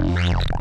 Meow.